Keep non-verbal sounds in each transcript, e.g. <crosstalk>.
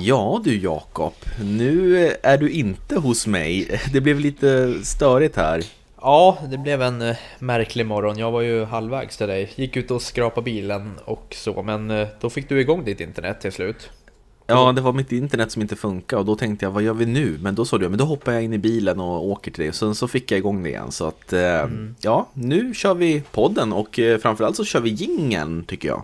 Ja du Jakob, nu är du inte hos mig. Det blev lite störigt här. Ja, det blev en eh, märklig morgon. Jag var ju halvvägs till dig. Gick ut och skrapade bilen och så, men eh, då fick du igång ditt internet till slut. Ja, det var mitt internet som inte funkade och då tänkte jag, vad gör vi nu? Men då sa du, men då hoppar jag in i bilen och åker till dig. Sen så fick jag igång det igen. Så att, eh, mm. ja, nu kör vi podden och framförallt så kör vi gingen tycker jag.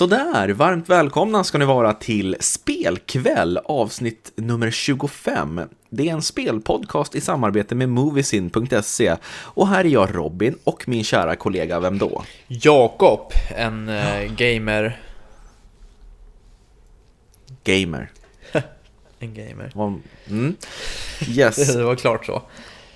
Sådär, varmt välkomna ska ni vara till Spelkväll avsnitt nummer 25. Det är en spelpodcast i samarbete med Moviesin.se och här är jag Robin och min kära kollega, vem då? Jakob, en äh, gamer. Gamer. <laughs> en gamer. Mm. Yes. <laughs> det var klart så.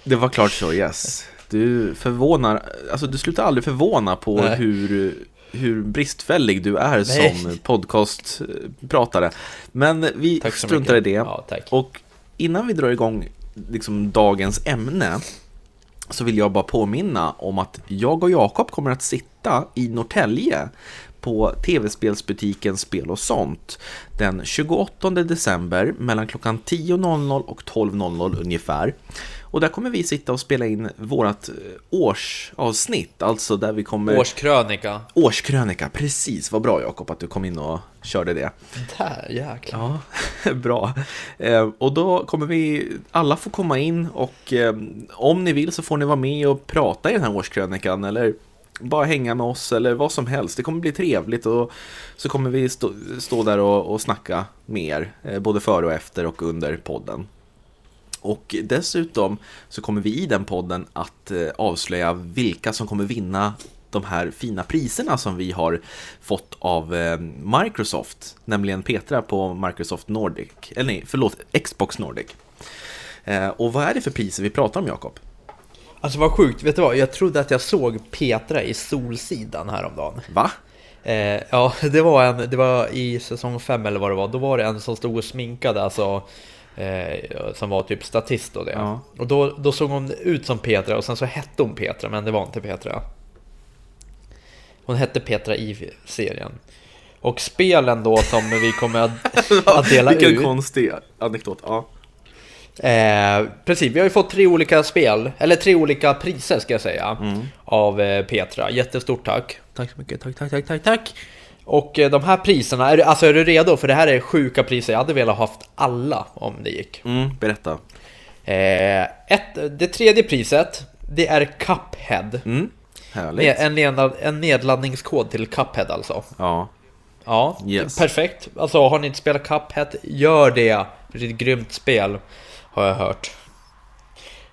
Det var klart så, yes. Du förvånar, alltså du slutar aldrig förvåna på Nej. hur hur bristfällig du är Nej. som podcastpratare. Men vi struntar i det. Ja, och innan vi drar igång liksom dagens ämne så vill jag bara påminna om att jag och Jakob kommer att sitta i Norrtälje på tv-spelsbutiken Spel och sånt den 28 december mellan klockan 10.00 och 12.00 ungefär. Och där kommer vi sitta och spela in vårt eh, årsavsnitt, alltså där vi kommer... Årskrönika. Årskrönika, precis. Vad bra Jakob att du kom in och körde det. Där, jäklar. Ja, <laughs> bra. Eh, och då kommer vi alla få komma in och eh, om ni vill så får ni vara med och prata i den här årskrönikan eller bara hänga med oss eller vad som helst. Det kommer bli trevligt och så kommer vi stå, stå där och, och snacka mer, eh, både före och efter och under podden. Och dessutom så kommer vi i den podden att eh, avslöja vilka som kommer vinna de här fina priserna som vi har fått av eh, Microsoft, nämligen Petra på Microsoft Nordic, eller nej, förlåt, Xbox Nordic. Och vad är det för priser vi pratar om, Jakob? Alltså vad sjukt, vet du vad? Jag trodde att jag såg Petra i Solsidan häromdagen. Va? Eh, ja, <laughs> det var en, det var i säsong 5 eller vad det var, då var det en som stod och sminkade, alltså Eh, som var typ statist och det. Ja. Och då, då såg hon ut som Petra och sen så hette hon Petra men det var inte Petra. Hon hette Petra i serien. Och spelen då som vi kommer att, <laughs> att dela Vilken ut. Vilken konstig anekdot. Ja. Eh, precis, vi har ju fått tre olika spel, eller tre olika priser ska jag säga, mm. av eh, Petra. Jättestort tack. Tack så mycket, tack, tack, tack, tack, tack. Och eh, de här priserna, är du, alltså är du redo? För det här är sjuka priser, jag hade velat haft alla om det gick. Mm, berätta. Eh, ett, det tredje priset, det är Cuphead. Mm, härligt. En, nedladd, en nedladdningskod till Cuphead alltså. Ja. Ja, yes. perfekt. Alltså har ni inte spelat Cuphead, gör det. Det är ett grymt spel, har jag hört.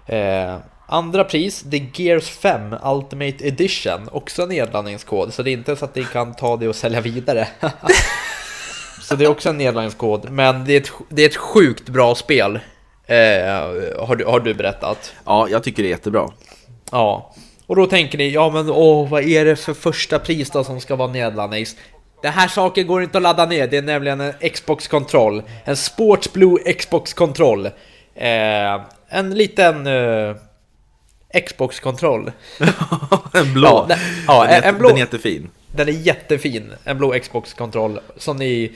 Eh, Andra pris, det är Gears 5 Ultimate Edition, också nedladdningskod, så det är inte så att ni kan ta det och sälja vidare. <laughs> så det är också en nedladdningskod, men det är ett, det är ett sjukt bra spel, eh, har, du, har du berättat. Ja, jag tycker det är jättebra. Ja, och då tänker ni, ja men åh, vad är det för första pris då som ska vara nedladdnings? Det här saken går inte att ladda ner, det är nämligen en Xbox-kontroll. En Sports Blue Xbox-kontroll. Eh, en liten... Eh, Xbox-kontroll. <laughs> en blå. Ja, den, ja, den, en blå. Den är jättefin. Den är jättefin. En blå Xbox-kontroll som ni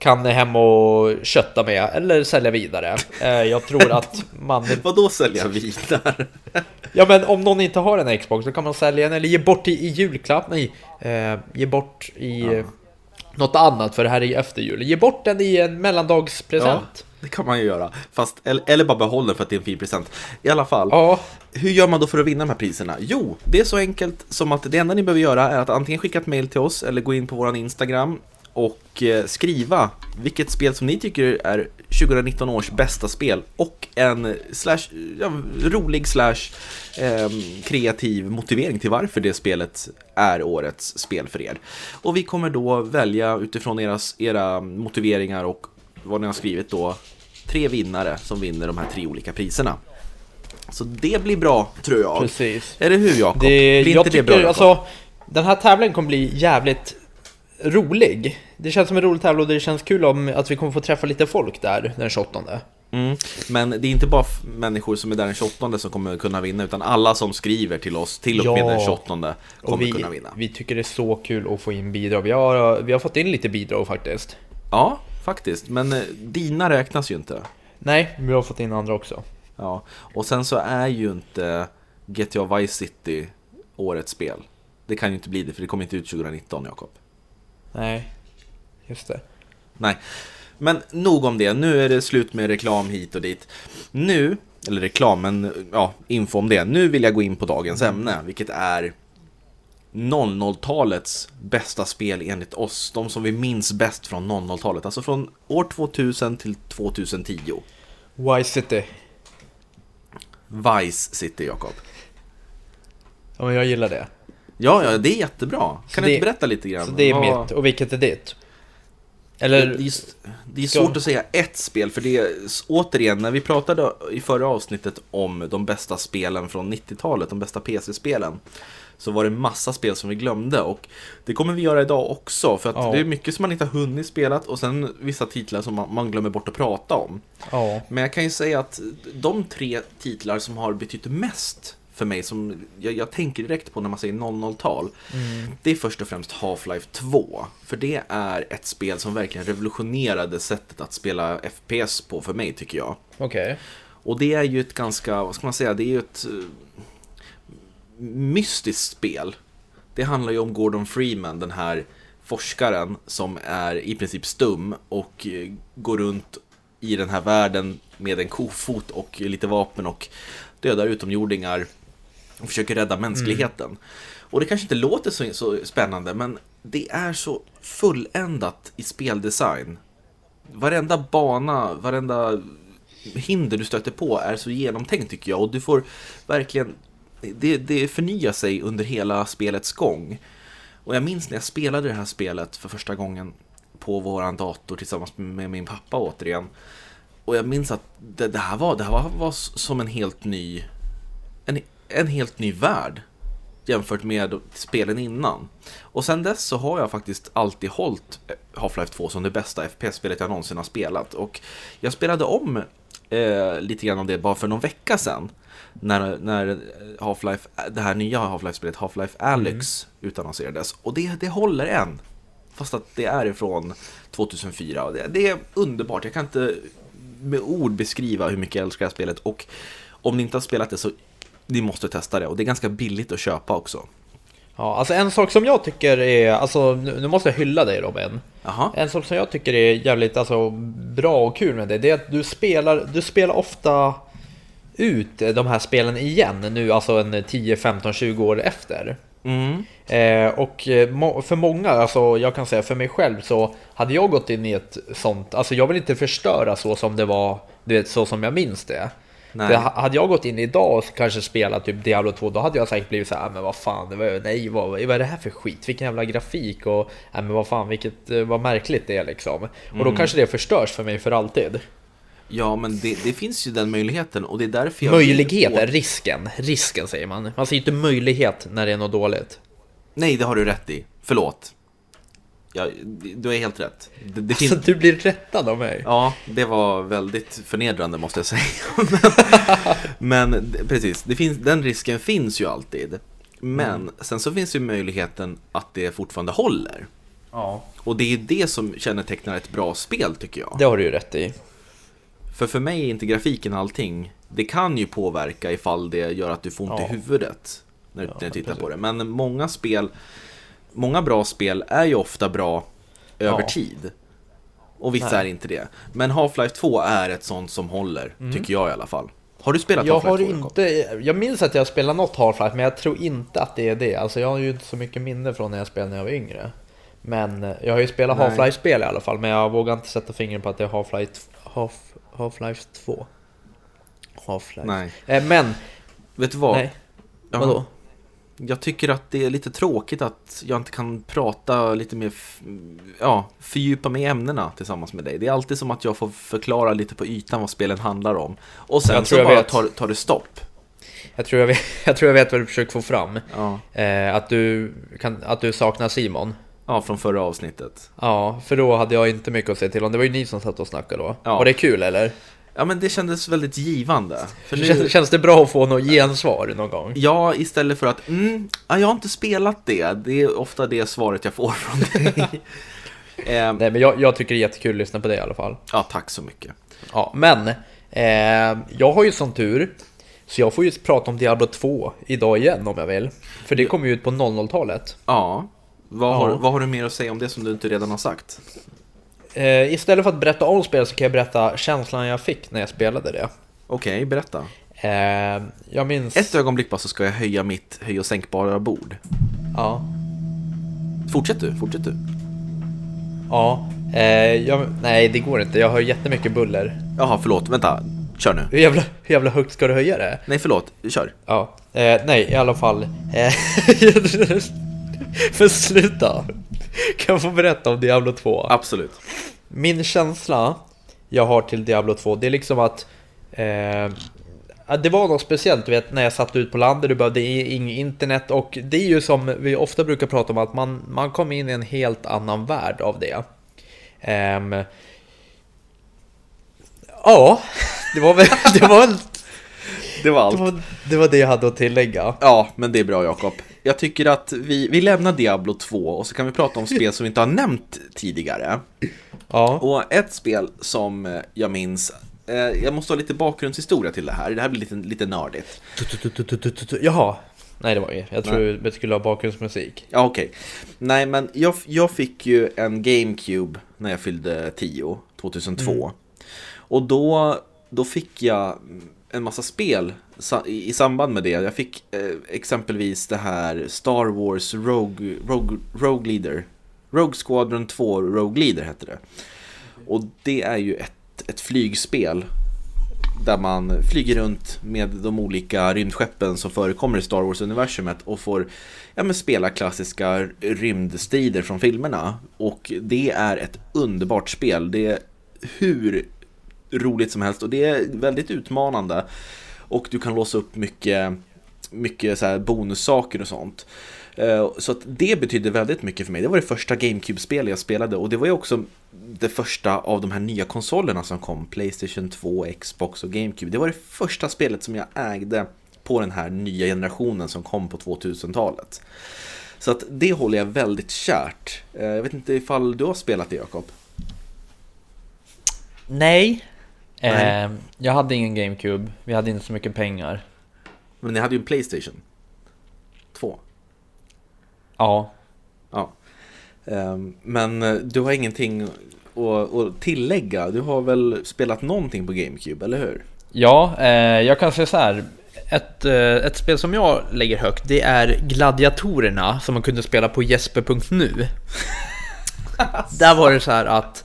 kan hem och kötta med eller sälja vidare. Eh, jag tror <laughs> att man... Vadå sälja vidare? <laughs> ja men om någon inte har en Xbox så kan man sälja den eller ge bort i, i julklapp. Nej, eh, ge bort i ja. Något annat för det här är ju efter jul. Ge bort den i en mellandagspresent. Ja. Det kan man ju göra. Fast, eller, eller bara behålla den för att det är en fin present. I alla fall. Ja. Hur gör man då för att vinna de här priserna? Jo, det är så enkelt som att det enda ni behöver göra är att antingen skicka ett mail till oss eller gå in på vår Instagram och eh, skriva vilket spel som ni tycker är 2019 års bästa spel och en slash, ja, rolig slash eh, kreativ motivering till varför det spelet är årets spel för er. Och vi kommer då välja utifrån era, era motiveringar och vad ni har skrivit då tre vinnare som vinner de här tre olika priserna. Så det blir bra, tror jag. Precis. Är det hur, Jakob? Blir inte det bra, Jakob? Alltså, den här tävlingen kommer bli jävligt rolig. Det känns som en rolig tävling och det känns kul om att vi kommer få träffa lite folk där den 28. Mm. Men det är inte bara människor som är där den 28 som kommer kunna vinna utan alla som skriver till oss till och med ja. den 28 kommer vi, kunna vinna. Vi tycker det är så kul att få in bidrag. Vi har, vi har fått in lite bidrag faktiskt. Ja, faktiskt. Men eh, dina räknas ju inte. Nej, vi har fått in andra också. Ja, och sen så är ju inte GTA Vice City årets spel. Det kan ju inte bli det, för det kommer inte ut 2019, Jakob. Nej, just det. Nej, men nog om det. Nu är det slut med reklam hit och dit. Nu, eller reklam, men ja, info om det. Nu vill jag gå in på dagens ämne, vilket är 00-talets bästa spel enligt oss. De som vi minns bäst från 00-talet, alltså från år 2000 till 2010. Vice City. Vice City, Jakob. Ja, men jag gillar det. Ja, ja, det är jättebra. Kan så du det, inte berätta lite grann? Så det är Vad... mitt, och vilket är ditt? Eller... Det är, det är svårt att säga ett spel, för det är återigen, när vi pratade i förra avsnittet om de bästa spelen från 90-talet, de bästa PC-spelen, så var det massa spel som vi glömde och det kommer vi göra idag också för att ja. det är mycket som man inte har hunnit spela och sen vissa titlar som man, man glömmer bort att prata om. Ja. Men jag kan ju säga att de tre titlar som har betytt mest för mig som jag, jag tänker direkt på när man säger 00-tal. Mm. Det är först och främst Half-Life 2. För det är ett spel som verkligen revolutionerade sättet att spela FPS på för mig tycker jag. Okej. Okay. Och det är ju ett ganska, vad ska man säga, det är ju ett uh, mystiskt spel. Det handlar ju om Gordon Freeman, den här forskaren som är i princip stum och uh, går runt i den här världen med en kofot och lite vapen och dödar utomjordingar och försöker rädda mänskligheten. Mm. Och det kanske inte låter så, så spännande, men det är så fulländat i speldesign. Varenda bana, varenda hinder du stöter på är så genomtänkt tycker jag. Och du får verkligen, det, det förnyar sig under hela spelets gång. Och jag minns när jag spelade det här spelet för första gången på våran dator tillsammans med min pappa återigen. Och jag minns att det, det här, var, det här var, var som en helt ny en en helt ny värld jämfört med spelen innan. Och sen dess så har jag faktiskt alltid hållit Half-Life 2 som det bästa FPS-spelet jag någonsin har spelat. Och jag spelade om eh, lite grann av det bara för någon vecka sedan. När, när Half-Life, det här nya Half-Life-spelet Half-Life Alyx mm. utannonserades. Och det, det håller än. Fast att det är ifrån 2004. Och det, det är underbart. Jag kan inte med ord beskriva hur mycket jag älskar det här spelet. Och om ni inte har spelat det så ni måste testa det och det är ganska billigt att köpa också. Ja, alltså en sak som jag tycker är, alltså nu måste jag hylla dig Robin. Aha. En sak som jag tycker är jävligt alltså, bra och kul med det, det är att du spelar, du spelar ofta ut de här spelen igen nu, alltså en 10, 15, 20 år efter. Mm. Eh, och eh, för många, alltså jag kan säga för mig själv så hade jag gått in i ett sånt, alltså jag vill inte förstöra så som det var, du vet så som jag minns det. Hade jag gått in idag och kanske spelat typ Diablo 2 då hade jag säkert blivit så här, ah, men vad fan, det var, nej vad, vad är det här för skit? Vilken jävla grafik och nej, men vad fan, vilket, eh, vad märkligt det är liksom. Och då mm. kanske det förstörs för mig för alltid. Ja, men det, det, finns ju den möjligheten och det är därför jag... Möjligheten, risken, risken säger man. Man säger inte möjlighet när det är något dåligt. Nej, det har du rätt i. Förlåt. Ja, du är helt rätt. Det, det alltså, du blir rättad av mig? Ja, det var väldigt förnedrande måste jag säga. <laughs> men, men, precis, det finns, den risken finns ju alltid. Men mm. sen så finns ju möjligheten att det fortfarande håller. Ja. Och det är det som kännetecknar ett bra spel tycker jag. Det har du ju rätt i. För för mig är inte grafiken allting. Det kan ju påverka ifall det gör att du får ont ja. i huvudet när, ja, när du tittar precis. på det. Men många spel många bra spel är ju ofta bra över ja. tid. Och vissa Nej. är inte det. Men Half-Life 2 är ett sånt som håller, mm. tycker jag i alla fall. Har du spelat jag Half-Life 2? Inte, jag minns att jag spelat något Half-Life, men jag tror inte att det är det. Alltså jag har ju inte så mycket minne från när jag spelade när jag var yngre. Men eh, jag har ju spelat Half-Life-spel i alla fall, men jag vågar inte sätta fingret på att det är Half-Life Half, Half-Life 2. Half-Life. Nej. Eh, men... Vet du vad? Nej. Vadå? Jag tycker att det är lite tråkigt att jag inte kan prata lite mer, ja, fördjupa mig i ämnena tillsammans med dig. Det är alltid som att jag får förklara lite på ytan vad spelen handlar om. Och sen så bara tar, tar det stopp. Jag tror jag, vet, <laughs> jag tror jag vet vad du försöker få fram. Ja. Eh, att, du kan, att du saknar Simon. Ja, från förra avsnittet. Ja, för då hade jag inte mycket att säga till om. Det var ju ni som satt och snackade då. Ja. Var det kul eller? Ja, men det kändes väldigt givande. För nu, Känns, känns det bra att få något gensvar någon gång? ja, istället för att mm, ja, jag har inte spelat det. Det är ofta det svaret jag får från dig. <laughs> eh, Nej, men jag, jag tycker det är jättekul att lyssna på det i alla fall. ja, tack så mycket. Ja, men eh, jag har ju sån tur så jag får ju prata om Diablo 2 idag igen om jag vill. För det kommer ju ut på 00-talet. Ja, vad, Ja. Har, vad har du mer att säga om det som du inte redan har sagt? Eh, istället för att berätta om spelet så kan jag berätta känslan jag fick när jag spelade det. Okej, berätta. Eh, jag minns... Ett ögonblick bara så ska jag höja mitt höj och sänkbara bord. Ja. Fortsätt du, fortsätt du. Ja. Eh, jag, nej, det går inte. Jag hör jättemycket buller. Jaha, förlåt, vänta. Kör nu. Hur jävla, hur jävla högt ska du höja det? Nej, förlåt. Kör. Ja. Eh, nej, i alla fall. Eh, <laughs> för sluta. <laughs> Kan jag få berätta om Diablo 2? Absolut. Min känsla jag har till Diablo 2, det är liksom att eh, det var något speciellt, du vet, när jag satt ut på landet, du behövde inget internet och det är ju som vi ofta brukar prata om att man, man kom in i en helt annan värld av det. Ehm, ja, <laughs> det var väl det, var, Det var det, allt. var, det var det jag hade att tillägga. Ja, men det är bra Jakob. Jag tycker att vi, vi lämnar Diablo 2 och så kan vi prata om spel som vi inte har nämnt tidigare. Ja, Och ett spel som eh, jag minns, eh, jag måste ha lite bakgrundshistoria till det här, det här blir lite, lite nördigt. jaha. Nej, det var inget. Jag tror vi skulle ha bakgrundsmusik. Ja, okej. Nej, men jag, jag fick ju en GameCube när jag fyllde 10, 2002. Och då, då fick jag en massa spel i, samband med det. Jag fick eh, exempelvis det här Star Wars Rogue, Rogue, Rogue Leader. Rogue Squadron 2 Rogue Leader hette det. Och det är ju ett, ett flygspel där man flyger runt med de olika rymdskeppen som förekommer i Star Wars-universumet och får ja, men spela klassiska rymdstrider från filmerna. Och det är ett underbart spel. Det är hur roligt som helst och det är väldigt utmanande. Och du kan låsa upp mycket, mycket så här bonussaker och sånt. Eh, så att det betydde väldigt mycket för mig. Det var det första GameCube-spel jag spelade och det var ju också det första av de här nya konsolerna som kom. Playstation 2, Xbox och GameCube. Det var det första spelet som jag ägde på den här nya generationen som kom på 2000-talet. Så att det håller jag väldigt kärt. Eh, jag vet inte ifall du har spelat det Jakob? Nej. Eh, jag hade ingen GameCube, vi hade inte så mycket pengar. Men ni hade ju en Playstation 2. Ja, Ja. Ehm, Men eh, du har ingenting att, att tillägga? Du har väl spelat någonting på GameCube, eller hur? Ja, eh, jag kan säga så här. Ett, eh, ett spel som jag lägger högt, det är Gladiatorerna som man kunde spela på jesper.nu. <laughs> där var det så här att...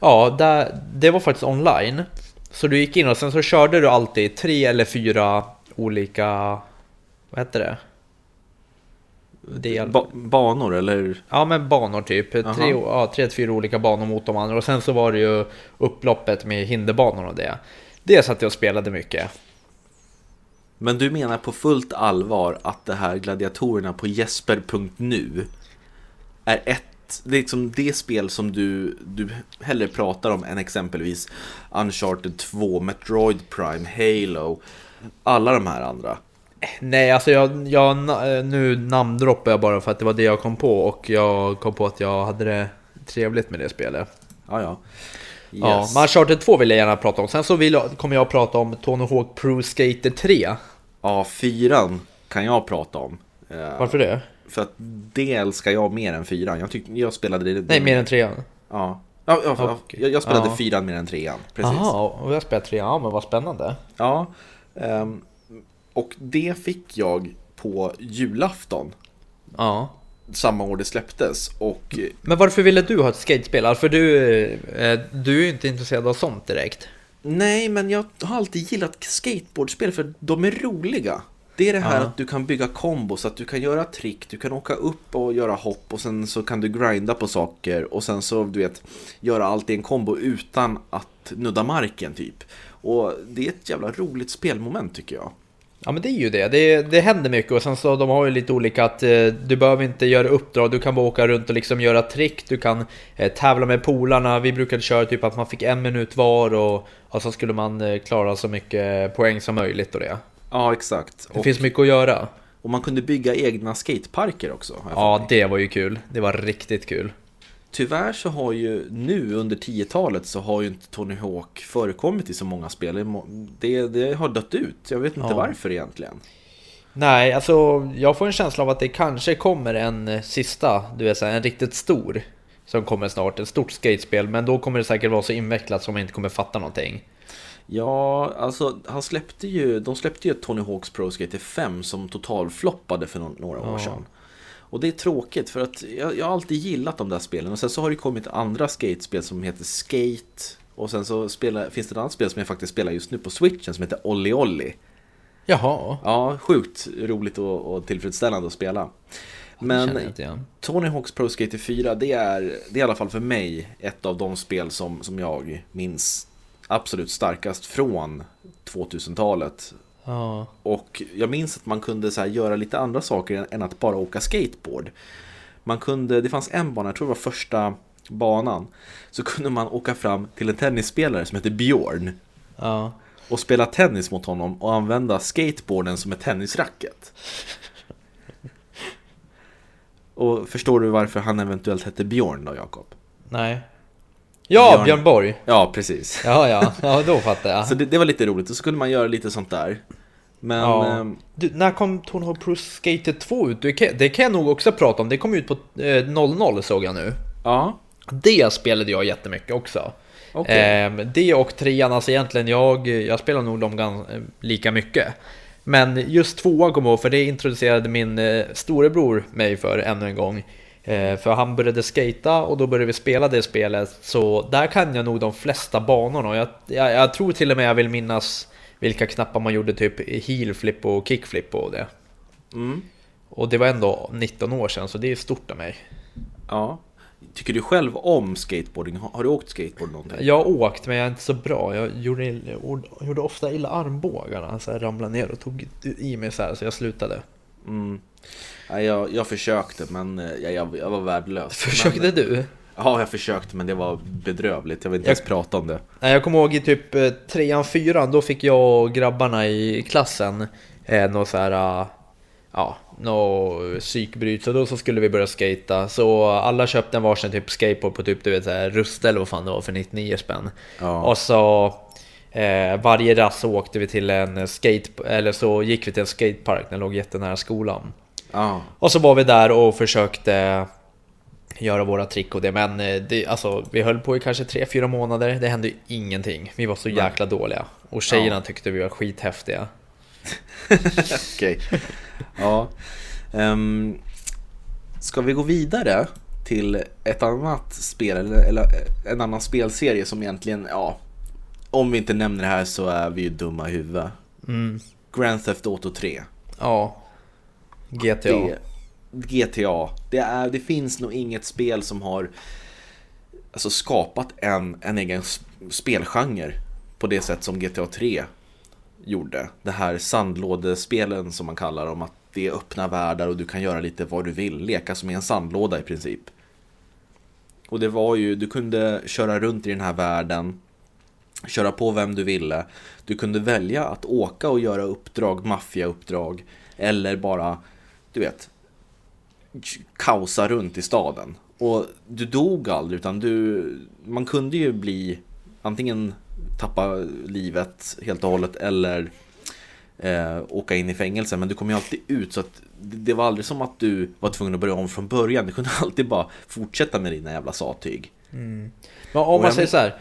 ja, där, det var faktiskt online. Så du gick in och sen så körde du alltid tre eller fyra olika... Vad heter det? Del. Ba- banor, eller? Ja men banor typ, tre, ja, tre till fyra olika banor mot de andra och sen så var det ju upploppet med hinderbanor och det. Det satt jag och spelade mycket. Men du menar på fullt allvar att det här gladiatorerna på jesper.nu är ett det är liksom det spel som du, du hellre pratar om än exempelvis Uncharted 2, Metroid Prime, Halo, alla de här andra. Nej alltså jag, jag, na- nu namndroppar jag bara för att det var det jag kom på och jag kom på att jag hade det trevligt med det spelet. Ja, ja. Ja, Yes. men Uncharted 2 vill jag gärna prata om. Sen så vill jag, kommer jag att prata om Tony Hawk Pro Skater 3. Ja, fyran kan jag prata om. Eh, Varför det? För att det älskar jag mer än fyran. Jag, tyck, jag spelade det... Nej, mer än trean. Ja. Ja, ja, ja, Okej. jag, jag spelade Ja. fyran mer än trean. Precis. Jaha, och jag spelar trean. Ja, men vad spännande. Ja. ehm, och det fick jag på julafton. Ja. Samma år det släpptes. Och Men varför ville du ha ett skatespel? För du, eh, du är ju inte intresserad av sånt direkt. nej, men jag har alltid gillat skateboardspel för de är roliga. Det är det här Ja. att du kan bygga kombos, att du kan göra trick, du kan åka upp och göra hopp och sen så kan du grinda på saker och sen så, du vet, göra allt i en kombo utan att nudda marken typ. Och det är ett jävla roligt spelmoment tycker jag. Ja men det är ju det. det, det händer mycket och sen så de har ju lite olika att eh, du behöver inte göra uppdrag, du kan bara åka runt och liksom göra trick, du kan eh, tävla med polarna. Vi brukade köra typ att man fick en minut var och, och så skulle man eh, klara så mycket poäng som möjligt och det. Ja, exakt. Det och, finns mycket att göra. Och man kunde bygga egna skateparker också. Ja, det var ju kul. Det var riktigt kul. Tyvärr så har ju nu under 10-talet så har ju inte Tony Hawk förekommit i så många spel. Det, det har dött ut. Jag vet inte ja. varför egentligen. Nej, alltså jag får en känsla av att det kanske kommer en eh, sista, du vet en riktigt stor som kommer snart, ett stort skatespel, men då kommer det säkert vara så invecklat som man inte kommer fatta någonting. Ja, alltså han släppte ju, de släppte ju Tony Hawks Pro Skater 5 som totalfloppade för några år ja. sedan. Och det är tråkigt för att jag, jag har alltid gillat de där spelen. Och sen så har det kommit andra skatespel som heter Skate. Och sen så spelar, finns det ett annat spel som jag faktiskt spelar just nu på switchen som heter Olli Olli. Jaha. Ja, sjukt roligt och, och tillfredsställande att spela. Men Tony Hawk's Pro Skater 4, det är, det är i alla fall för mig ett av de spel som, som jag minns absolut starkast från 2000-talet. Ja. Och jag minns att man kunde så göra lite andra saker än att bara åka skateboard. Man kunde, det fanns en bana, jag tror det var första banan, så kunde man åka fram till en tennisspelare som heter Björn. Ja. Och spela tennis mot honom och använda skateboarden som ett tennisracket. och förstår du varför han eventuellt hette Björn då, Jakob? Nej. Ja, Björn, Björn Borg! Ja, precis. Ja, ja, ja då fattar jag. <laughs> så det, det, var lite roligt, och så kunde man göra lite sånt där. Men... Ja. Eh, du, när kom Tony Hawk Pro Skater 2 ut? Det kan jag nog också prata om, det kom ut på eh, 00 såg jag nu. Ja. Det spelade jag jättemycket också. Okay. Eh, det och trean, alltså egentligen jag, jag spelar nog dem ganska, lika mycket. Men just tvåan kom jag ihåg, för det introducerade min eh, storebror mig för ännu en gång. Eh, för han började skata och då började vi spela det spelet. Så där kan jag nog de flesta banorna. Och jag, jag, jag tror till och med jag vill minnas vilka knappar man gjorde typ heel flip och kickflip på det. Mm. Och det var ändå 19 år sedan så det är stort av mig. Ja. Tycker du själv om skateboarding? Har du åkt skateboard någonting? Jag har åkt men jag är inte så bra. Jag gjorde, jag gjorde ofta illa armbågarna. Så jag ramlade ner och tog i mig så här så jag slutade. Mm. Ja, jag, jag försökte men eh, jag, jag, jag var värdelös. <laughs> Försökte men, du? Ja, jag försökte men det var bedrövligt. Jag vill inte jag, ens prata om det. Jag kommer ihåg i typ eh, trean, fyran, då fick jag och grabbarna i klassen eh, något så här, ja, något psykbryt. Så då så skulle vi börja skata. Så alla köpte en varsin typ skateboard på typ du vet såhär Rusta eller vad fan det var för 99 spänn. Ja. Och så eh, varje rast så åkte vi till en skate, eller så gick vi till en skatepark, den låg jättenära skolan. Ja. Och så var vi där och försökte göra våra trick och det, men eh, det, alltså, vi höll på i kanske 3-4 månader, det hände ju ingenting. Vi var så jäkla dåliga. Och tjejerna ja. tyckte vi var skithäftiga. <laughs> Okej. Ja. Um, ska vi gå vidare till ett annat spel, eller, eller en annan spelserie som egentligen, ja, om vi inte nämner det här så är vi ju dumma i huvudet. Mm. Grand Theft Auto 3. Ja. GTA. Det, GTA. Det, är, det finns nog inget spel som har alltså, skapat en, en egen spelgenre på det sätt som GTA 3 gjorde. Det här sandlådespelen som man kallar dem, att det är öppna världar och du kan göra lite vad du vill, leka som i en sandlåda i princip. Och det var ju, du kunde köra runt i den här världen, köra på vem du ville. Du kunde välja att åka och göra uppdrag, maffiauppdrag, eller bara, du vet, kaosa runt i staden. Och du dog aldrig utan du, man kunde ju bli antingen tappa livet helt och hållet eller eh, åka in i fängelse. Men du kom ju alltid ut så att det var aldrig som att du var tvungen att börja om från början. Du kunde <laughs> alltid bara fortsätta med dina jävla sattyg. Mm. Men om man säger så här,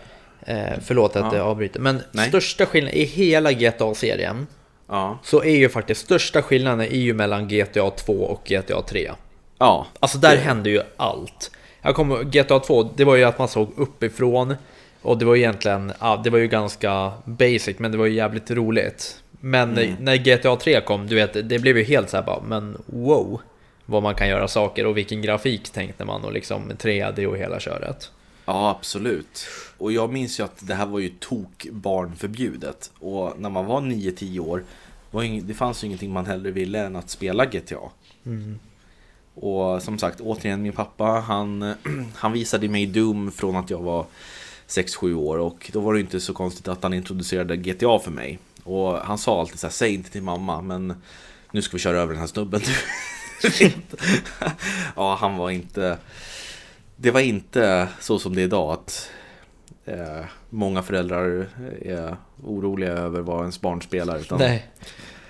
eh, förlåt att ja. jag avbryter, men Nej. största skillnaden i hela GTA-serien ja. så är ju faktiskt största skillnaden är ju mellan GTA 2 och GTA 3. Ja. Alltså där det... hände ju allt. Jag kommer GTA 2, det var ju att man såg uppifrån och det var egentligen, ja, det var ju ganska basic men det var ju jävligt roligt. Men mm. när GTA 3 kom, du vet, det blev ju helt såhär bara, men wow! Vad man kan göra saker och vilken grafik tänkte man och liksom 3D och hela köret. Ja, absolut. Och jag minns ju att det här var ju tok barnförbjudet. Och när man var 9-10 år det fanns ju ingenting man hellre ville än att spela GTA. Mm. Och som sagt, återigen min pappa, han, <clears throat> han visade mig Doom från att jag var 6-7 år och då var det inte så konstigt att han introducerade GTA för mig. Och han sa alltid så här, säg inte till mamma, men nu ska vi köra över den här snubben. <laughs> <laughs> ja, han var inte... Det var inte så som det är idag, att eh, många föräldrar eh, är oroliga över vad ens barn spelar. Utan... Nej.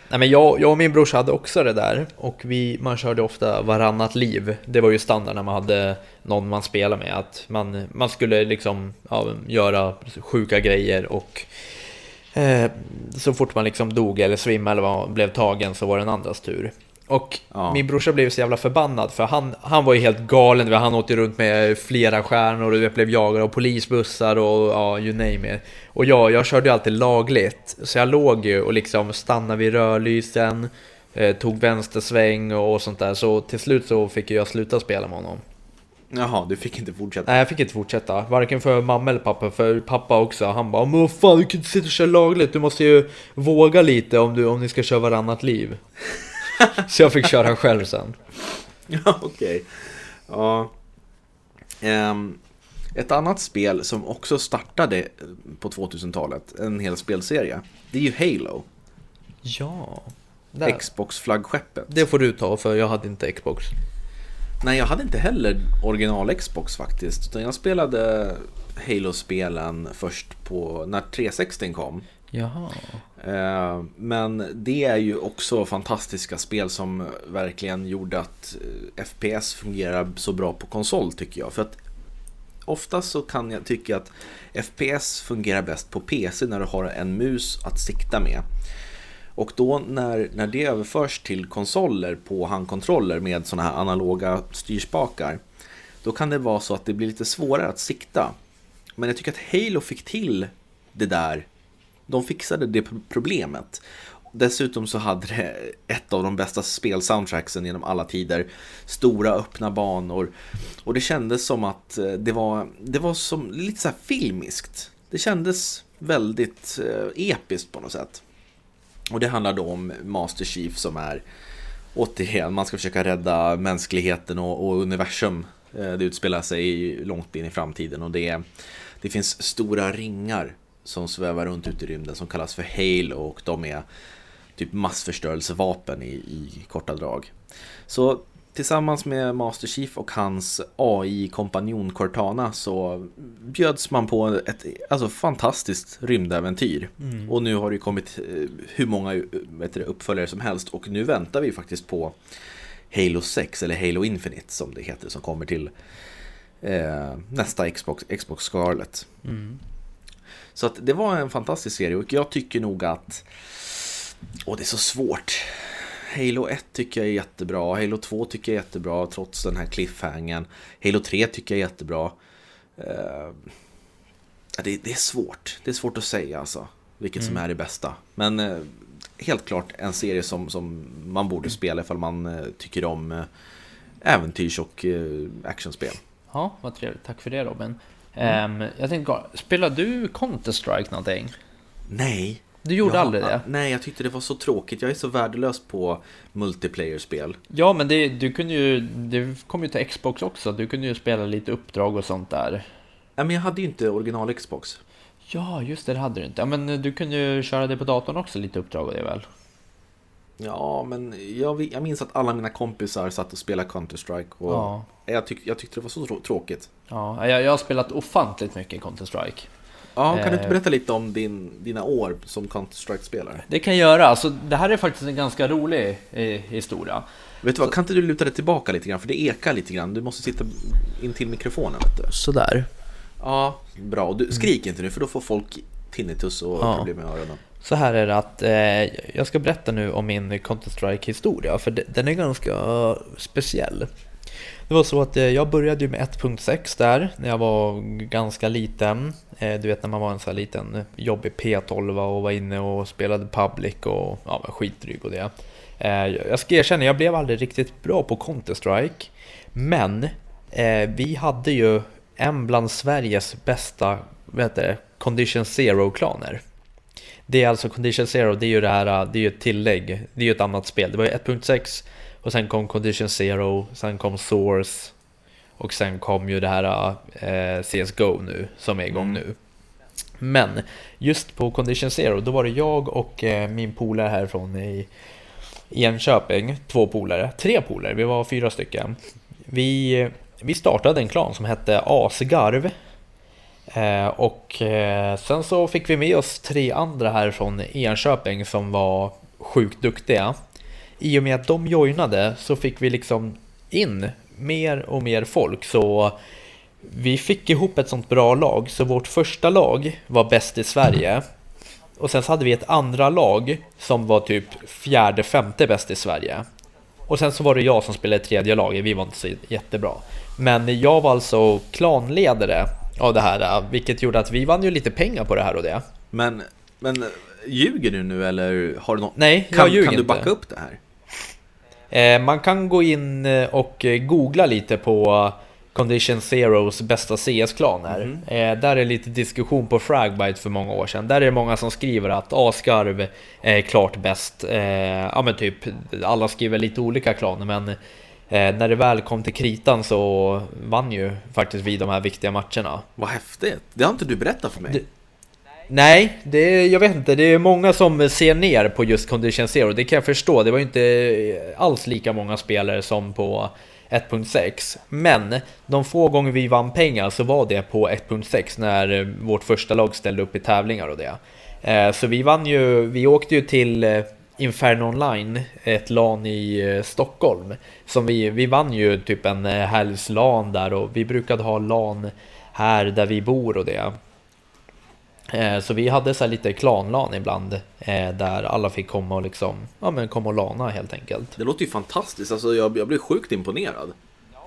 Nej, men jag, jag och min brorsa hade också det där och vi, man körde ofta varannat liv. Det var ju standard när man hade någon man spelade med, att man, man skulle liksom ja, göra sjuka grejer och eh, så fort man liksom dog eller svimmade eller var, blev tagen så var det en andras tur. Och ja. min brorsa blev så jävla förbannad för han, han var ju helt galen. Han åkte runt med flera stjärnor och blev jagad av polisbussar och ja, you name it. Och jag, jag körde ju alltid lagligt. Så jag låg ju och liksom stannade vid rödlysen, eh, tog vänstersväng och, och sånt där. Så till slut så fick jag sluta spela med honom. Jaha, du fick inte fortsätta? Nej, jag fick inte fortsätta. Varken för mamma eller pappa, för pappa också. Han bara Men vad fan, du kan inte sitta och köra lagligt. Du måste ju våga lite om, du, om ni ska köra varannat liv. <laughs> Så jag fick köra själv sen. <laughs> Ja, okej. Okay. Ja. Um, ett annat spel som också startade på 2000-talet, en hel spelserie, det är ju Halo. Ja. Xbox-flaggskeppet. Det får du ta, för jag hade inte Xbox. Nej, jag hade inte heller original Xbox faktiskt. Utan jag spelade Halo-spelen först på när 360 kom. Jaha. Eh, men det är ju också fantastiska spel som verkligen gjorde att eh, FPS fungerar så bra på konsol tycker jag. För att oftast så kan jag tycka att FPS fungerar bäst på PC när du har en mus att sikta med. Och då när, när det överförs till konsoler på handkontroller med sådana här analoga styrspakar då kan det vara så att det blir lite svårare att sikta. Men jag tycker att Halo fick till det där de fixade det problemet. Dessutom så hade det ett av de bästa spelsoundtracksen genom alla tider. Stora öppna banor. Och det kändes som att eh, det var, det var som lite så här filmiskt. Det kändes väldigt eh, episkt på något sätt. Och det handlar då om Master Chief som är återigen, man ska försöka rädda mänskligheten och, och universum. Eh, det utspelar sig långt in i framtiden och det, det finns stora ringar som svävar runt ute i rymden som kallas för Halo och de är typ massförstörelsevapen i, i korta drag. Så tillsammans med Master Chief och hans AI-kompanjon Cortana så bjöds man på ett alltså, fantastiskt rymdäventyr. Mm. Och nu har det kommit eh, hur många vet du, uppföljare som helst och nu väntar vi faktiskt på Halo 6 eller Halo Infinite som det heter som kommer till eh, nästa Xbox, Xbox Scarlet. Mm. Så att det var en fantastisk serie och jag tycker nog att... Åh, det är så svårt. Halo 1 tycker jag är jättebra, Halo 2 tycker jag är jättebra trots den här cliffhangen. Halo 3 tycker jag är jättebra. Uh, det, det, är svårt, det är svårt att säga alltså, vilket mm. som är det bästa. Men uh, helt klart en serie som, som man borde spela ifall man uh, tycker om äventyrs och actionspel. Ja, vad trevligt. Tack för det Robin. Mm. Um, jag tänkte, spelar du Counter-Strike någonting? Nej. Du gjorde ja, aldrig det? Nej, jag tyckte det var så tråkigt. Jag är så värdelös på multiplayer-spel. Ja, men det, du kunde ju, det kom ju till Xbox också. Du kunde ju spela lite uppdrag och sånt där. Nej, men jag hade ju inte original Xbox. Ja, just det, det hade du inte. Ja, men du kunde ju köra det på datorn också, lite uppdrag och det väl? Ja, men jag, jag minns att alla mina kompisar satt och spelade Counter-Strike och ja. jag, tyck, jag tyckte det var så tråkigt. Ja, jag, jag har spelat ofantligt mycket Counter-Strike. Ja, kan du inte eh. berätta lite om din, dina år som Counter-Strike-spelare? Det kan jag göra. Alltså, det här är faktiskt en ganska rolig eh, historia. Vet du vad, kan inte du luta dig tillbaka lite grann? För det ekar lite grann. Du måste sitta in till mikrofonen. Vet du. Sådär. Ja, bra. Du, skrik inte nu för då får folk tinnitus och ja. problem med öronen. Så här är det att eh, jag ska berätta nu om min Counter-Strike historia, för den är ganska speciell. Det var så att eh, jag började med 1.6 där, när jag var ganska liten. Eh, du vet när man var en sån här liten jobbig P12 och var inne och spelade Public och ja, var skitdryg och det. Eh, jag ska erkänna, jag blev aldrig riktigt bra på Counter-Strike. Men vi hade ju en bland Sveriges bästa, vad heter det, Condition Zero-klaner. Det är alltså Condition Zero, det är ju det här, det är ju ett tillägg, det är ju ett annat spel. Det var ju 1.6 och sen kom Condition Zero, sen kom Source och sen kom ju det här eh, CSGO nu som är igång mm. nu. Men just på Condition Zero, då var det jag och eh, min polare härifrån i Enköping, två polare, tre polare, vi var fyra stycken. Vi, vi startade en klan som hette Asgarv Eh, och eh, sen så fick vi med oss tre andra här från Enköping som var sjukt duktiga. I och med att de joinade så fick vi liksom in mer och mer folk så vi fick ihop ett sånt bra lag så vårt första lag var bäst i Sverige. Och sen så hade vi ett andra lag som var typ fjärde, femte bäst i Sverige. Och sen så var det jag som spelade tredje laget, vi var inte så jättebra. Men jag var alltså klanledare av det här, vilket gjorde att vi vann ju lite pengar på det här och det. Men, men ljuger du nu eller har du något? Nej, jag kan, ljuger Kan du backa inte. upp det här? Eh, man kan gå in eh, och googla lite på Condition Zeros bästa CS-klaner. Mm -hmm. där är lite diskussion på Fragbite för många år sedan. Där är det många som skriver att Askarv är klart bäst. ja men typ, alla skriver lite olika klaner men Eh, när det väl kom till kritan så vann ju faktiskt vi de här viktiga matcherna. Vad häftigt! Det har inte du berättat för mig. Det, nej, det, jag vet inte. Det är många som ser ner på just Condition Zero. Det kan jag förstå. Det var ju inte alls lika många spelare som på 1.6. Men de få gånger vi vann pengar så var det på 1.6 när vårt första lag ställde upp i tävlingar och det. Eh, så vi vann ju, vi åkte ju till eh, Inferno Online, ett LAN i eh, Stockholm. Som vi, vi vann ju typ en eh, helgs LAN där och vi brukade ha LAN här där vi bor och det. Eh, så vi hade så lite klan-LAN ibland där alla fick komma och liksom, ja men komma och lana helt enkelt. Det låter ju fantastiskt, alltså jag, jag blir sjukt imponerad.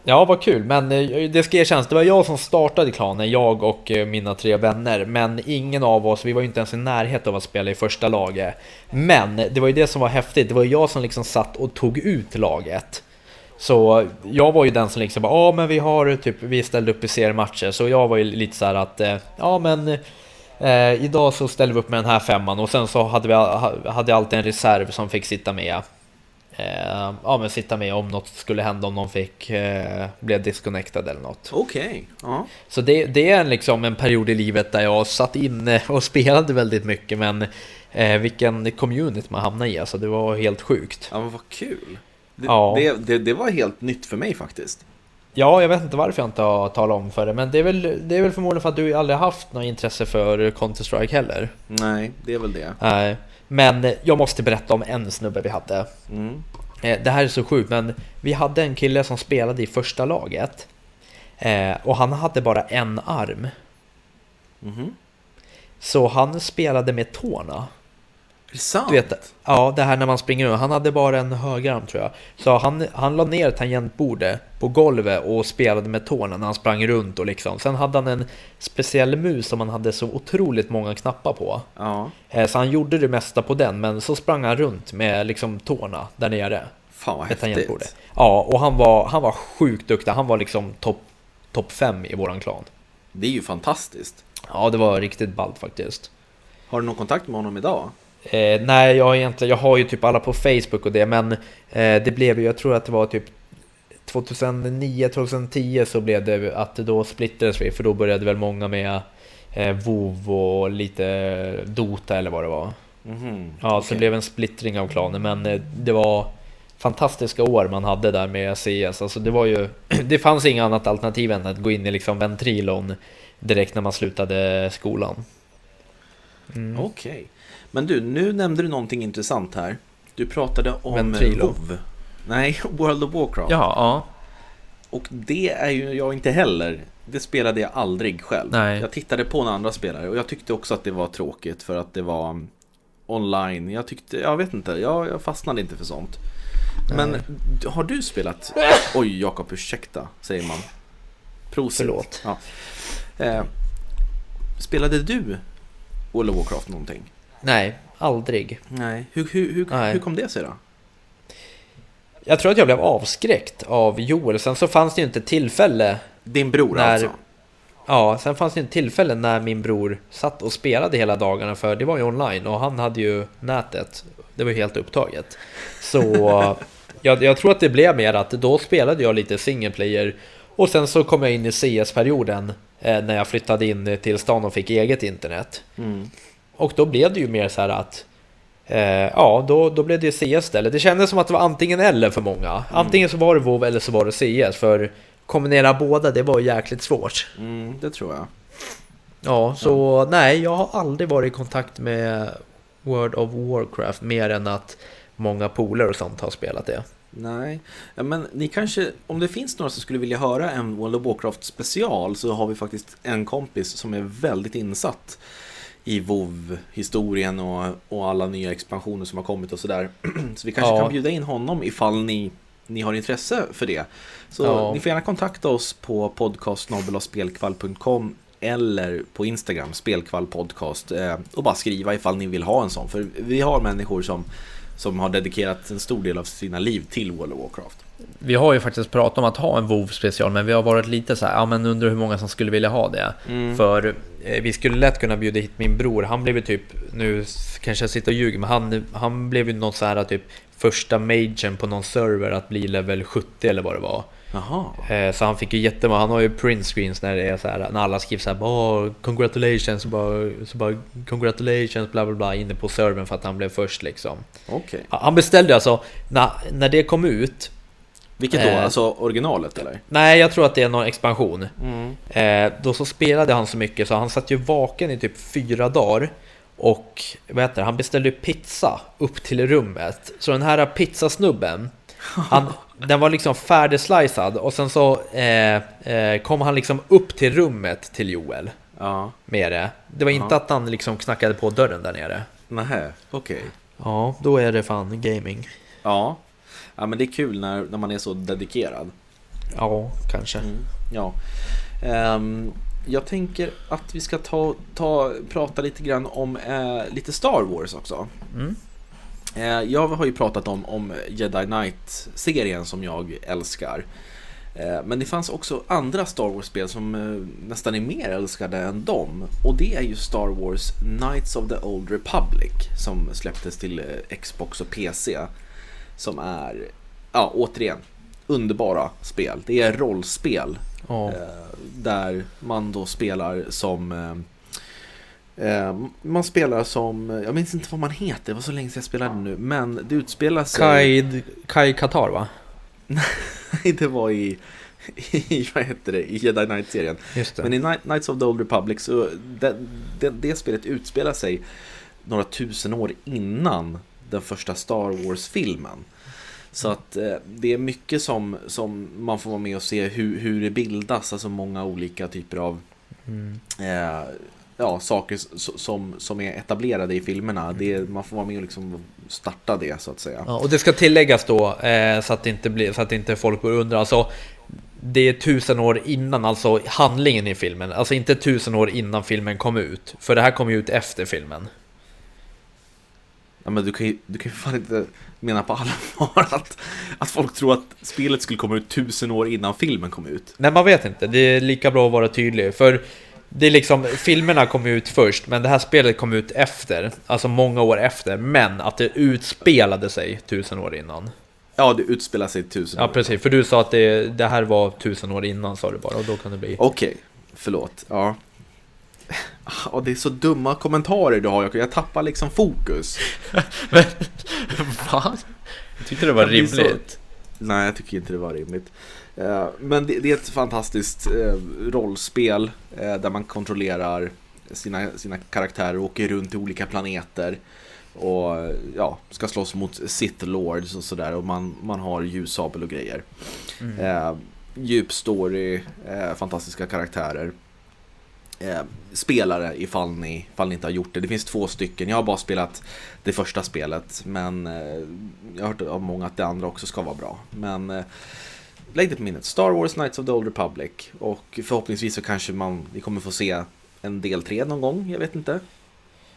Ja, vad kul. Men eh, det ska erkännas, det var jag som startade klanen, jag och eh, mina tre vänner. Men ingen av oss, vi var ju inte ens i närheten av att spela i första laget. Men det var ju det som var häftigt, det var jag som liksom satt och tog ut laget. Så jag var ju den som liksom bara, ja men vi har typ, vi ställde upp i seriematcher. Så jag var ju lite så att, eh, ja men eh, idag så ställer vi upp med den här femman och sen så hade vi hade alltid en reserv som fick sitta med eh, ja, men sitta med om något skulle hända om någon fick eh, blev disconnectad eller något. Okej. Okay. Ja. Så det, det är liksom en period i livet där jag satt inne och <laughs> spelade väldigt mycket men eh, vilken community man hamnade i alltså det var helt sjukt. Ja men vad kul. Det, ja. det, det, det var helt nytt för mig faktiskt. Ja, jag vet inte varför jag inte har talat om för det, men det är väl, det är väl förmodligen för att du aldrig haft något intresse för Counter-Strike heller. Nej, det är väl det. Nej. Men jag måste berätta om en snubbe vi hade. Mm. Eh, det här är så sjukt, men vi hade en kille som spelade i första laget. Eh, och han hade bara en arm. Mm. Så han spelade med tårna. Det sant? Du vet, ja, det här när man springer runt. Han hade bara en högerarm tror jag. Så han, han la ner tangentbordet på golvet och spelade med tårna när han sprang runt och liksom. Sen hade han en speciell mus som han hade så otroligt många knappar på. Ja. Eh, så han gjorde det mesta på den, men så sprang han runt med liksom tårna där nere. Fan vad häftigt. Ja, och han var, han var sjukt duktig. Han var liksom topp top fem i våran klan. Det är ju fantastiskt. Ja, det var riktigt ballt faktiskt. Har du någon kontakt med honom idag? Eh, nej, jag har egentligen, jag har ju typ alla på Facebook och det, men eh, det blev ju, jag tror att det var typ 2009-2010 så blev det att då splittrades vi, för då började väl många med eh, WoW och lite Dota eller vad det var. Mm -hmm. Ja, så det blev en splittring av klanen, men eh, det var fantastiska år man hade där med CS. Alltså det var ju, <clears throat> det fanns inget annat alternativ än att gå in i liksom ventrilon direkt när man slutade skolan. Mm. Okej. Okay. Men du, nu nämnde du någonting intressant här. Du pratade om. WoW. Nej, <laughs> World of Warcraft. Ja, ja. Och det är ju jag inte heller. Det spelade jag aldrig själv. Nej. Jag tittade på några andra spelare och jag tyckte också att det var tråkigt för att det var um, online. Jag tyckte, jag vet inte, jag, jag fastnade inte för sånt. Men Nej. har du spelat... <laughs> Oj, Jakob, ursäkta, säger man. Prosit. Förlåt. Ja. Eh, spelade du World of Warcraft någonting? Nej, aldrig. Nej. Hur, hur, hur, Nej. hur kom det sig då? Jag tror att jag blev avskräckt av Joel. Sen så fanns det ju inte tillfälle. Din bror när... alltså? Ja, sen fanns det ett tillfälle när min bror satt och spelade hela dagarna för det var ju online och han hade ju nätet. Det var helt upptaget. Så <laughs> jag, jag tror att det blev mer att då spelade jag lite single player och sen så kom jag in i CS-perioden eh, när jag flyttade in till stan och fick eget internet. Mm. Och då blev det ju mer så här att eh, ja, då, då blev det CS istället. Det kändes som att det var antingen eller för många. Antingen så var det WoW eller så var det CS. För kombinera båda, det var jäkligt svårt. Mm, det tror jag. Ja, så nej, jag har aldrig varit i kontakt med World of Warcraft mer än att många polare och sånt har spelat det. Nej, ja, men ni kanske, om det finns några som skulle vilja höra en World of Warcraft special så har vi faktiskt en kompis som är väldigt insatt i WoW-historien och, och alla nya expansioner som har kommit och sådär. <clears throat> Så vi kanske Ja. kan bjuda in honom ifall ni, ni har intresse för det. Så Ja. ni får gärna kontakta oss på podcastsnabelaspelkvall.com eller på Instagram, spelkvallpodcast eh, och bara skriva ifall ni vill ha en sån. För vi har människor som, som har dedikerat en stor del av sina liv till World of Warcraft. Vi har ju faktiskt pratat om att ha en WoW special, men vi har varit lite så här, ja men undrar hur många som skulle vilja ha det. För eh, vi skulle lätt kunna bjuda hit min bror, han blev ju typ, nu kanske jag sitter och ljuger, men han, han blev ju någon så här typ första magen på någon server att bli level 70 eller vad det var. Eh, Så han fick ju jättemånga, han har ju print screens när det är så här, när alla skriver så här, oh, congratulations, så bara, så bara congratulations, bla bla bla, inne på servern för att han blev först liksom. Okej. Han beställde alltså, när, när det kom ut, Vilket då? Eh. Alltså originalet eller? nej jag tror att det är någon expansion. Mm. Eh, då så spelade han så mycket så han satt ju vaken i typ fyra dagar. Och vad heter det, han beställde pizza upp till rummet. Så den här pizzasnubben, <laughs> han, den var liksom färdigslicead och sen så eh, eh, kom han liksom upp till rummet till Joel Ja. med det. Det var inte Ja. att han liksom knackade på dörren där nere. Nähä, okej. Ja, då är det fan gaming. Ja. Ja men det är kul när, när man är så dedikerad. Ja, kanske. Mm. Ja. Ehm, jag tänker att vi ska ta, ta, prata lite grann om eh, lite Star Wars också. Mm. Eh, jag har ju pratat om, om Jedi Knight-serien som jag älskar. Eh, men det fanns också andra Star Wars-spel som eh, nästan är mer älskade än dem. Och det är ju Star Wars Knights of the Old Republic som släpptes till eh, Xbox och PC. Som är, ja återigen, underbara spel. Det är rollspel. Eh, där man då spelar som eh, eh, Man spelar som, jag minns inte vad man heter, det var så länge sedan jag spelade nu Men det utspelar sig Kai, Kai Qatar va? <laughs> Det var i, i, vad heter det, i Jedi Knight-serien. Men i Knight- Knights of the Old Republic så det, det, det spelet utspelar sig några tusen år innan den första Star Wars-filmen. Så att eh, det är mycket som, som man får vara med och se hur, hur det bildas, alltså många olika typer av Mm. eh, ja, saker som, som är etablerade i filmerna. Det, man får vara med och liksom starta det så att säga. Ja, och det ska tilläggas då, eh, så, att det inte blir, så att inte folk börjar undra, alltså det är tusen år innan, alltså handlingen i filmen, alltså inte tusen år innan filmen kom ut, för det här kom ju ut efter filmen. Ja, men du kan ju, du kan ju fan inte mena på allvar att, att folk tror att spelet skulle komma ut tusen år innan filmen kom ut. Nej, man vet inte, det är lika bra att vara tydlig, för det är liksom, filmerna kom ut först, men det här spelet kom ut efter, alltså många år efter, men att det utspelade sig tusen år innan. Ja, det utspelar sig tusen Ja, år. precis, för du sa att det, det här var tusen år innan, sa du bara, och då kan det bli... Okej, förlåt. Ja. Och det är så dumma kommentarer du har, jag, jag tappar liksom fokus. <laughs> Men, va? Jag tyckte det var Jag blir så- rimligt. Nej, jag tycker inte det var rimligt. Eh, Men det, är ett fantastiskt eh, rollspel eh, där man kontrollerar sina, sina karaktärer och åker runt till olika planeter. Och ja, ska slåss mot Sith Lords och sådär och man, man har ljussabel och grejer. Mm. Eh, djup story, eh, fantastiska karaktärer. Eh, spelare ifall ni, ifall ni inte har gjort det. Det finns två stycken. Jag har bara spelat det första spelet. Men eh, jag har hört av många att det andra också ska vara bra. Men eh, lägg det på minnet. Star Wars Knights of the Old Republic. Och förhoppningsvis så kanske man, vi kommer få se en del tre någon gång. Jag vet inte.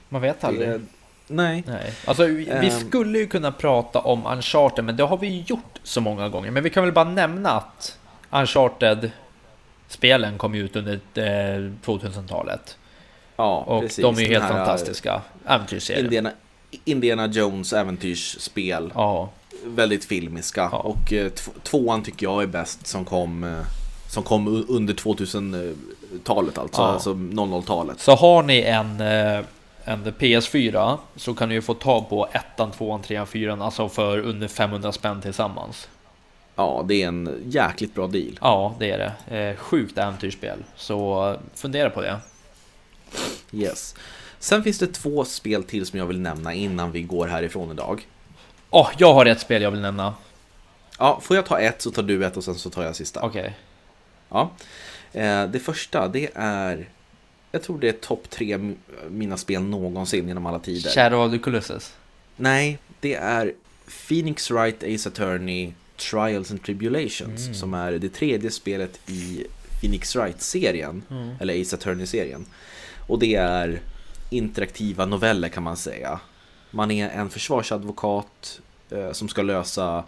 Man vet aldrig. Det, nej. Nej. Alltså, vi, Ehm. skulle ju kunna prata om Uncharted, men det har vi gjort så många gånger. Men vi kan väl bara nämna att Uncharted spelen kom ut under 2000-talet. Ja, och precis. de är ju helt här, fantastiska. Äventyrsserier. Indiana, Indiana Jones äventyrsspel. Ja, Väldigt filmiska. Ja. Och eh, tv- tvåan tycker jag är bäst som kom, eh, som kom under 2000-talet alltså. Ja. Alltså 00-talet. så har ni en, eh, en PS4 så kan ni ju få tag på ettan, tvåan, trean, fyran, alltså för under 500 spänn tillsammans. Ja, det är en jäkligt bra deal. Ja, det är det. Eh, sjukt äventyrsspel. Så fundera på det. Yes. Sen finns det två spel till som jag vill nämna innan vi går härifrån idag. Åh, jag har ett spel jag vill nämna. Ja, får jag ta ett så tar du ett och sen så tar jag sista. Okej. Ja. Eh, Det första, det är... Jag tror det är topp tre mina spel någonsin genom alla tider. Shadow of the Colossus. Nej, det är Phoenix Wright Ace Attorney Trials and Tribulations Mm. som är det tredje spelet i Phoenix Wright-serien, Mm. eller Ace Attorney-serien. Och det är interaktiva noveller kan man säga. Man är en försvarsadvokat eh, som ska lösa,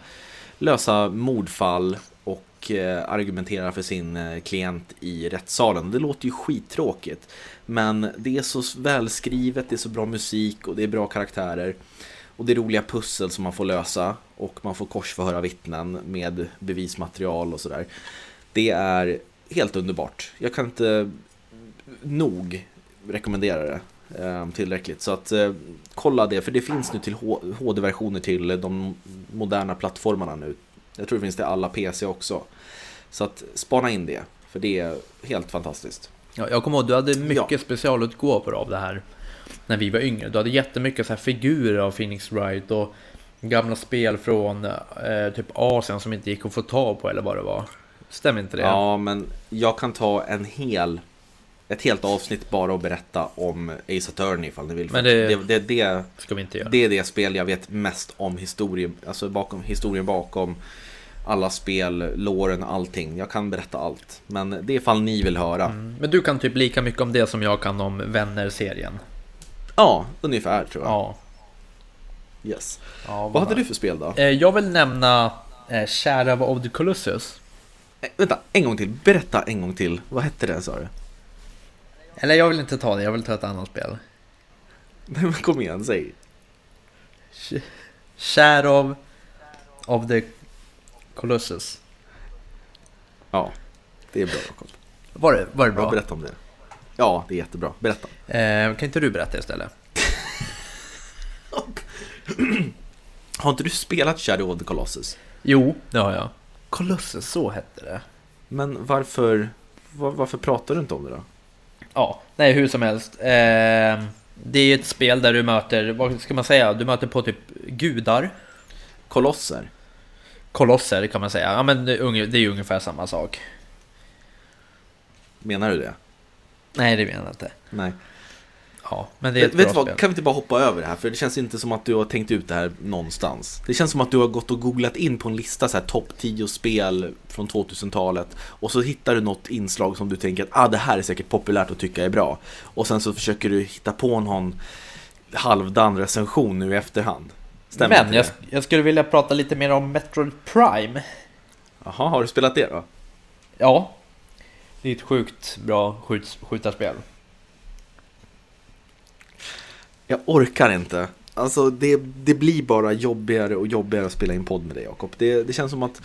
lösa mordfall och eh, argumentera för sin eh, klient i rättssalen. Det låter ju skittråkigt. Men det är så välskrivet, det är så bra musik och det är bra karaktärer. Och det är roliga pussel som man får lösa och man får korsförhöra vittnen med bevismaterial och sådär. Det är helt underbart. Jag kan inte nog rekommendera det eh, tillräckligt. Så att eh, kolla det, för det finns nu till HD-versioner till de moderna plattformarna nu. Jag tror det finns till alla PC också. Så att spana in det, för det är helt fantastiskt. Ja, jag kommer ihåg, du hade mycket specialutgåvor av det här när vi var yngre. Du hade jättemycket så här figurer av Phoenix Wright och gamla spel från eh, typ Asien som inte gick att få tag på eller vad det var. Stämmer inte det? Ja, men jag kan ta en hel ett helt avsnitt bara och berätta om Ace Attorney ifall ni vill. Men det... det- Det, det, Ska vi inte göra. det är det spel jag vet mest om historien, alltså bakom, historien bakom alla spel, låren, allting. Jag kan berätta allt. Men det är ifall ni vill höra. Mm. Men du kan typ lika mycket om det som jag kan om Vänner-serien. Ja, ungefär tror jag. Ja. Yes. ja Vad hade du för spel då? Eh, Jag vill nämna eh, Shadow of the Colossus. Eh, vänta, en gång till. Berätta en gång till. Vad hette det sa du? Eller jag vill inte ta det, jag vill ta ett annat spel. Nej men kom igen, säg. Sh- Shadow of the Colossus. Ja, det är bra Jakob. Var det, var det Bra. bra? berätta om det. Ja, det är jättebra. Berätta. Eh, kan inte du berätta istället? <laughs> <laughs> <clears throat> Har inte du spelat Shadow of the Colossus? Jo, det har jag. Colossus, så hette det. Men varför, var, varför pratar du inte om det då? Ja, nej hur som helst. Eh, det är ett spel där du möter, vad ska man säga, du möter på typ gudar. Kolosser? Kolosser kan man säga. Ja men det är ju ungefär samma sak. Menar du det? Nej det menar jag inte. Nej. Ja, men det är ett Vet, bra vad, spel. kan vi inte bara hoppa över det här? För det känns inte som att du har tänkt ut det här någonstans. Det känns som att du har gått och googlat in på en lista så här topp 10 spel från 2000-talet och så hittar du något inslag som du tänker att ah, det här är säkert populärt att tycka är bra. Och sen så försöker du hitta på någon halvdan recension nu i efterhand. Stämmer Men jag, jag skulle vilja prata lite mer om Metroid Prime. Jaha, har du spelat det då? Ja, det är ett sjukt bra skjut, skjutarspel. Jag orkar inte. Alltså det, det blir bara jobbigare och jobbigare att spela in podd med dig Jakob. Det, det känns som att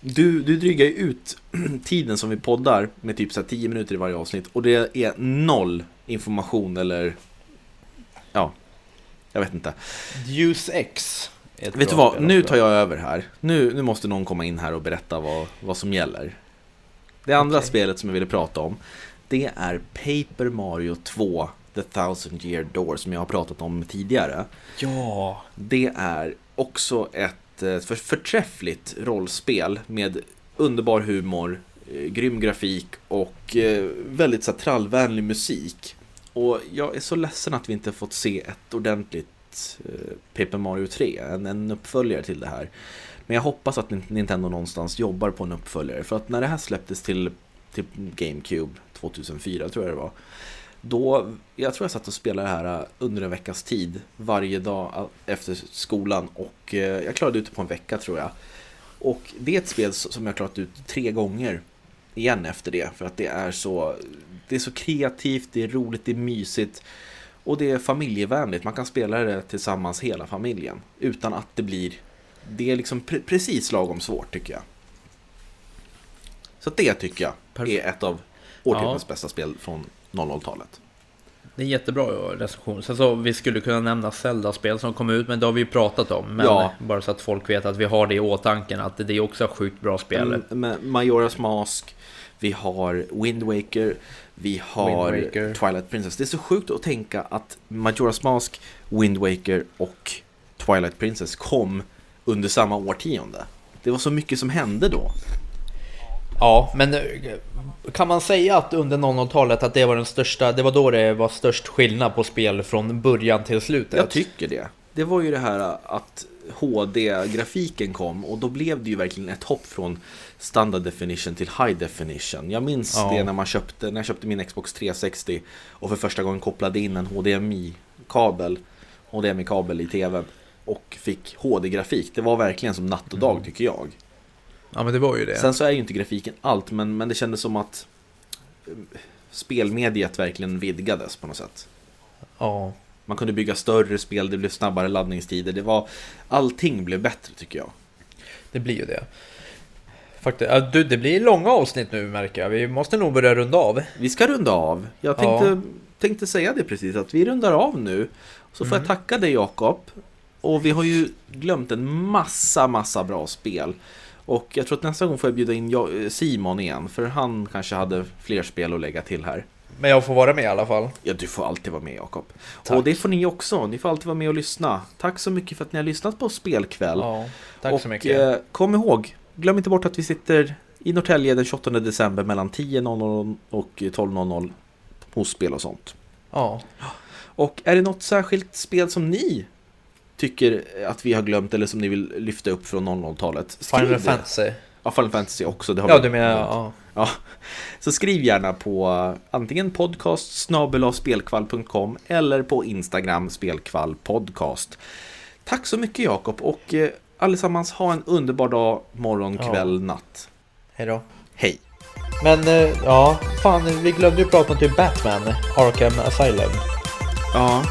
du, du drygar ju ut <clears throat> tiden som vi poddar med typ så här 10 minuter i varje avsnitt och det är noll information eller ja, jag vet inte. Deus X. Vet du vad, spel nu tar jag över här. Nu, nu måste någon komma in här och berätta vad, vad som gäller. Det andra Okej. spelet som jag ville prata om, det är Paper Mario 2 The Thousand Year Door som jag har pratat om tidigare. Ja, Det är också ett eh, för förträffligt rollspel med underbar humor, eh, grym grafik och eh, väldigt så här, trallvänlig musik. Och jag är så ledsen att vi inte fått se ett ordentligt Paper Mario 3, en, en uppföljare till det här. Men jag hoppas att Nin- Nintendo någonstans jobbar på en uppföljare. För att när det här släpptes till, till GameCube 2004 tror jag det var. Då, jag tror jag satt och spelade det här under en veckas tid varje dag efter skolan och eh, jag klarade ut det på en vecka tror jag. Och det är ett spel som jag klarat ut tre gånger igen efter det. För att det är så, det är så kreativt, det är roligt, det är mysigt. Och det är familjevänligt. Man kan spela det tillsammans hela familjen. Utan att det blir... Det är liksom pre precis lagom svårt tycker jag. Så det tycker jag är ett av årtiondets ja. bästa spel från 00-talet. Det är jättebra recension. Sen så vi skulle kunna nämna Zelda-spel som kom ut, men det har vi ju pratat om. Men ja. bara så att folk vet att vi har det i åtanke, att det är också sjukt bra spel. Mm, Majoras Mask, vi har Wind Waker, vi har Twilight Princess. Det är så sjukt att tänka att Majora's Mask, Wind Waker och Twilight Princess kom under samma årtionde. Det var så mycket som hände då. Ja, men eh, kan man säga att under 00-talet att det var den största, det var då det var störst skillnad på spel från början till slutet? Jag tycker det. Det var ju det här att HD-grafiken kom och då blev det ju verkligen ett hopp från standard definition till high definition. Jag minns ja. det när man köpte, när jag köpte min Xbox 360 och för första gången kopplade in en HDMI-kabel, HDMI-kabel i TVn och fick HD-grafik. Det var verkligen som natt och dag mm. tycker jag. Ja men det var ju det. Sen så är ju inte grafiken allt, men, men det kändes som att eh, spelmediet verkligen vidgades på något sätt. Ja. Man kunde bygga större spel, det blev snabbare laddningstider. Det var, allting blev bättre tycker jag. Det blir ju det. Faktiskt, du, det blir långa avsnitt nu märker jag. Vi måste nog börja runda av. Vi ska runda av. Jag tänkte, ja. tänkte säga det precis, att vi rundar av nu. Så får mm. jag tacka dig Jakob. Och vi har ju glömt en massa, massa bra spel. Och jag tror att nästa gång får jag bjuda in Simon igen, för han kanske hade fler spel att lägga till här. Men jag får vara med i alla fall. Ja, du får alltid vara med Jakob. Och det får ni också. Ni får alltid vara med och lyssna. Tack så mycket för att ni har lyssnat på Spelkväll. Ja, tack och, så mycket. Eh, kom ihåg, glöm inte bort att vi sitter i Norrtälje den 28 december mellan 10.00 och 12.00 hos Spel och sånt. Ja. Och är det något särskilt spel som ni tycker att vi har glömt eller som ni vill lyfta upp från 00-talet? Final det. Fantasy. Ja, Final Fantasy också. Det har ja, du menar ja. ja. Så skriv gärna på antingen podcast spelkvall.com eller på Instagram spelkvallpodcast. Tack så mycket Jakob och eh, allesammans ha en underbar dag, morgon, kväll, natt. Hej då. Hej. Men eh, ja, fan vi glömde ju prata om typ Batman, Arkham Asylum. Ja,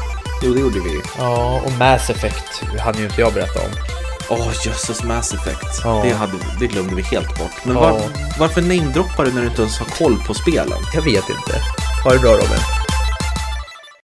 jo det gjorde vi. Ja, och Mass Effect hade ju inte jag berättat om. Åh, oh, jösses Mass Effect. Ja. Det, hade, det glömde vi helt bort. Men var, varför namedroppar du när du inte ens har koll på spelen? Jag vet inte. Ha det bra Robin.